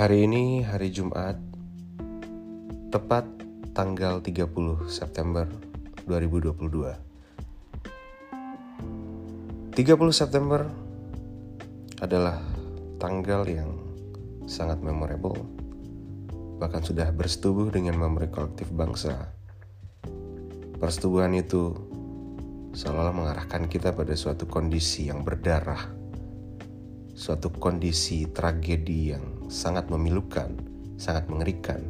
Hari ini hari Jumat Tepat tanggal 30 September 2022 30 September adalah tanggal yang sangat memorable Bahkan sudah bersetubuh dengan memori kolektif bangsa. Persetubuhan itu seolah-olah mengarahkan kita pada suatu kondisi yang berdarah suatu kondisi tragedi yang sangat memilukan, sangat mengerikan,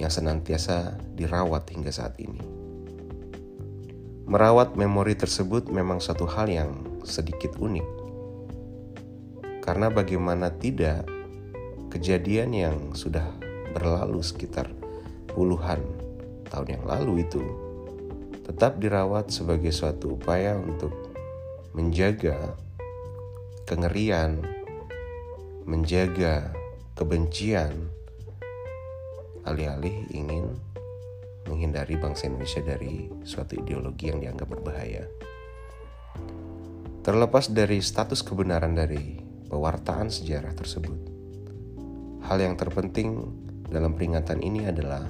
yang senantiasa dirawat hingga saat ini. Merawat memori tersebut memang satu hal yang sedikit unik, karena bagaimana tidak kejadian yang sudah berlalu sekitar puluhan tahun yang lalu itu tetap dirawat sebagai suatu upaya untuk menjaga kengerian, menjaga kebencian, alih-alih ingin menghindari bangsa Indonesia dari suatu ideologi yang dianggap berbahaya. Terlepas dari status kebenaran dari pewartaan sejarah tersebut, hal yang terpenting dalam peringatan ini adalah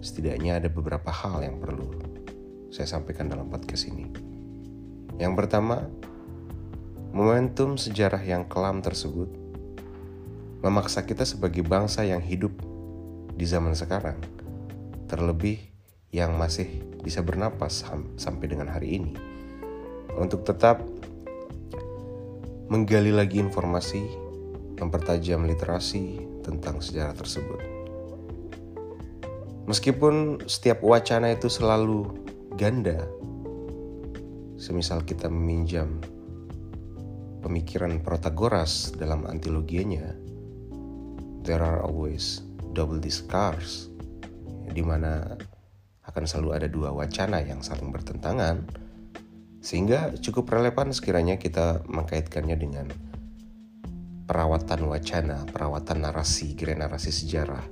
setidaknya ada beberapa hal yang perlu saya sampaikan dalam podcast ini. Yang pertama, Momentum sejarah yang kelam tersebut memaksa kita sebagai bangsa yang hidup di zaman sekarang, terlebih yang masih bisa bernapas sampai dengan hari ini, untuk tetap menggali lagi informasi, mempertajam literasi tentang sejarah tersebut. Meskipun setiap wacana itu selalu ganda, semisal kita meminjam pemikiran Protagoras dalam antilogianya, there are always double discourse, di mana akan selalu ada dua wacana yang saling bertentangan, sehingga cukup relevan sekiranya kita mengkaitkannya dengan perawatan wacana, perawatan narasi, gerai narasi sejarah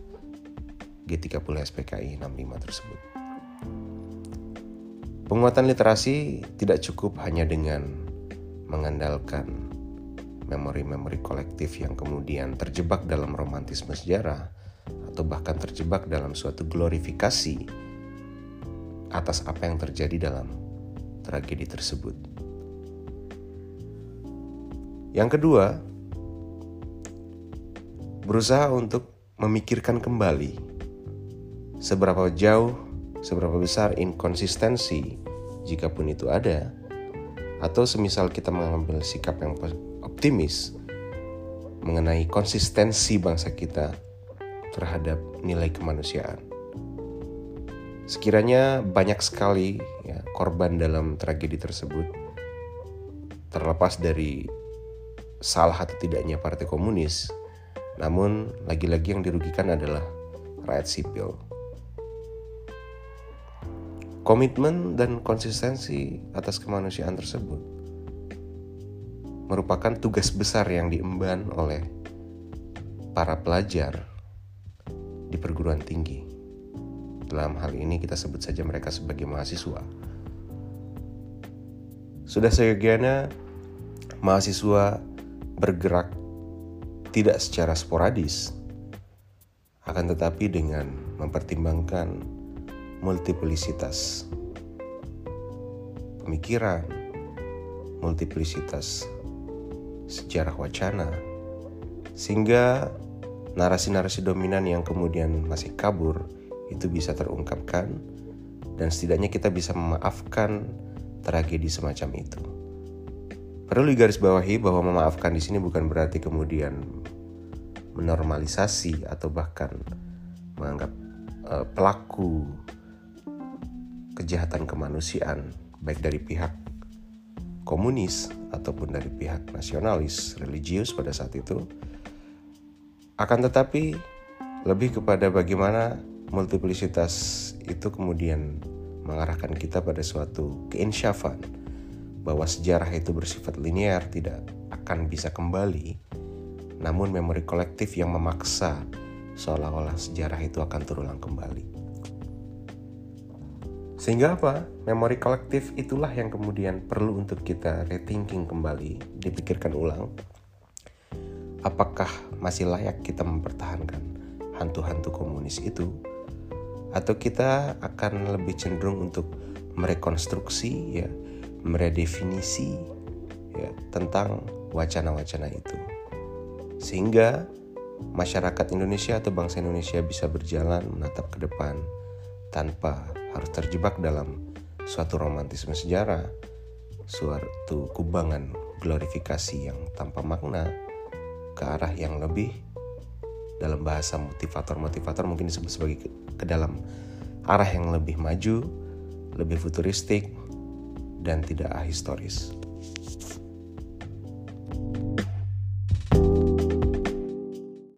G30 SPKI 65 tersebut. Penguatan literasi tidak cukup hanya dengan mengandalkan memori-memori kolektif yang kemudian terjebak dalam romantisme sejarah atau bahkan terjebak dalam suatu glorifikasi atas apa yang terjadi dalam tragedi tersebut. Yang kedua, berusaha untuk memikirkan kembali seberapa jauh, seberapa besar inkonsistensi, jikapun itu ada, atau semisal kita mengambil sikap yang optimis mengenai konsistensi bangsa kita terhadap nilai kemanusiaan. Sekiranya banyak sekali ya, korban dalam tragedi tersebut, terlepas dari salah atau tidaknya Partai Komunis, namun lagi-lagi yang dirugikan adalah rakyat sipil. Komitmen dan konsistensi atas kemanusiaan tersebut merupakan tugas besar yang diemban oleh para pelajar di perguruan tinggi. Dalam hal ini kita sebut saja mereka sebagai mahasiswa. Sudah seyogianya mahasiswa bergerak tidak secara sporadis, akan tetapi dengan mempertimbangkan multiplisitas. Pemikiran, multiplisitas. Sejarah wacana, sehingga narasi-narasi dominan yang kemudian masih kabur itu bisa terungkapkan dan setidaknya kita bisa memaafkan tragedi semacam itu. Perlu digarisbawahi bahwa memaafkan di sini bukan berarti kemudian menormalisasi atau bahkan menganggap uh, pelaku kejahatan kemanusiaan baik dari pihak komunis ataupun dari pihak nasionalis religius pada saat itu akan tetapi lebih kepada bagaimana multiplisitas itu kemudian mengarahkan kita pada suatu keinsyafan bahwa sejarah itu bersifat linear tidak akan bisa kembali namun memori kolektif yang memaksa seolah-olah sejarah itu akan terulang kembali. Sehingga apa? Memori kolektif itulah yang kemudian perlu untuk kita rethinking kembali, dipikirkan ulang. apakah masih layak kita mempertahankan hantu-hantu komunis itu atau kita akan lebih cenderung untuk merekonstruksi ya meredefinisi ya tentang wacana-wacana itu sehingga masyarakat Indonesia atau bangsa Indonesia bisa berjalan menatap ke depan tanpa harus terjebak dalam suatu romantisme sejarah, suatu kubangan glorifikasi yang tanpa makna ke arah yang lebih dalam bahasa motivator-motivator mungkin disebut sebagai ke, ke dalam arah yang lebih maju, lebih futuristik, dan tidak ahistoris.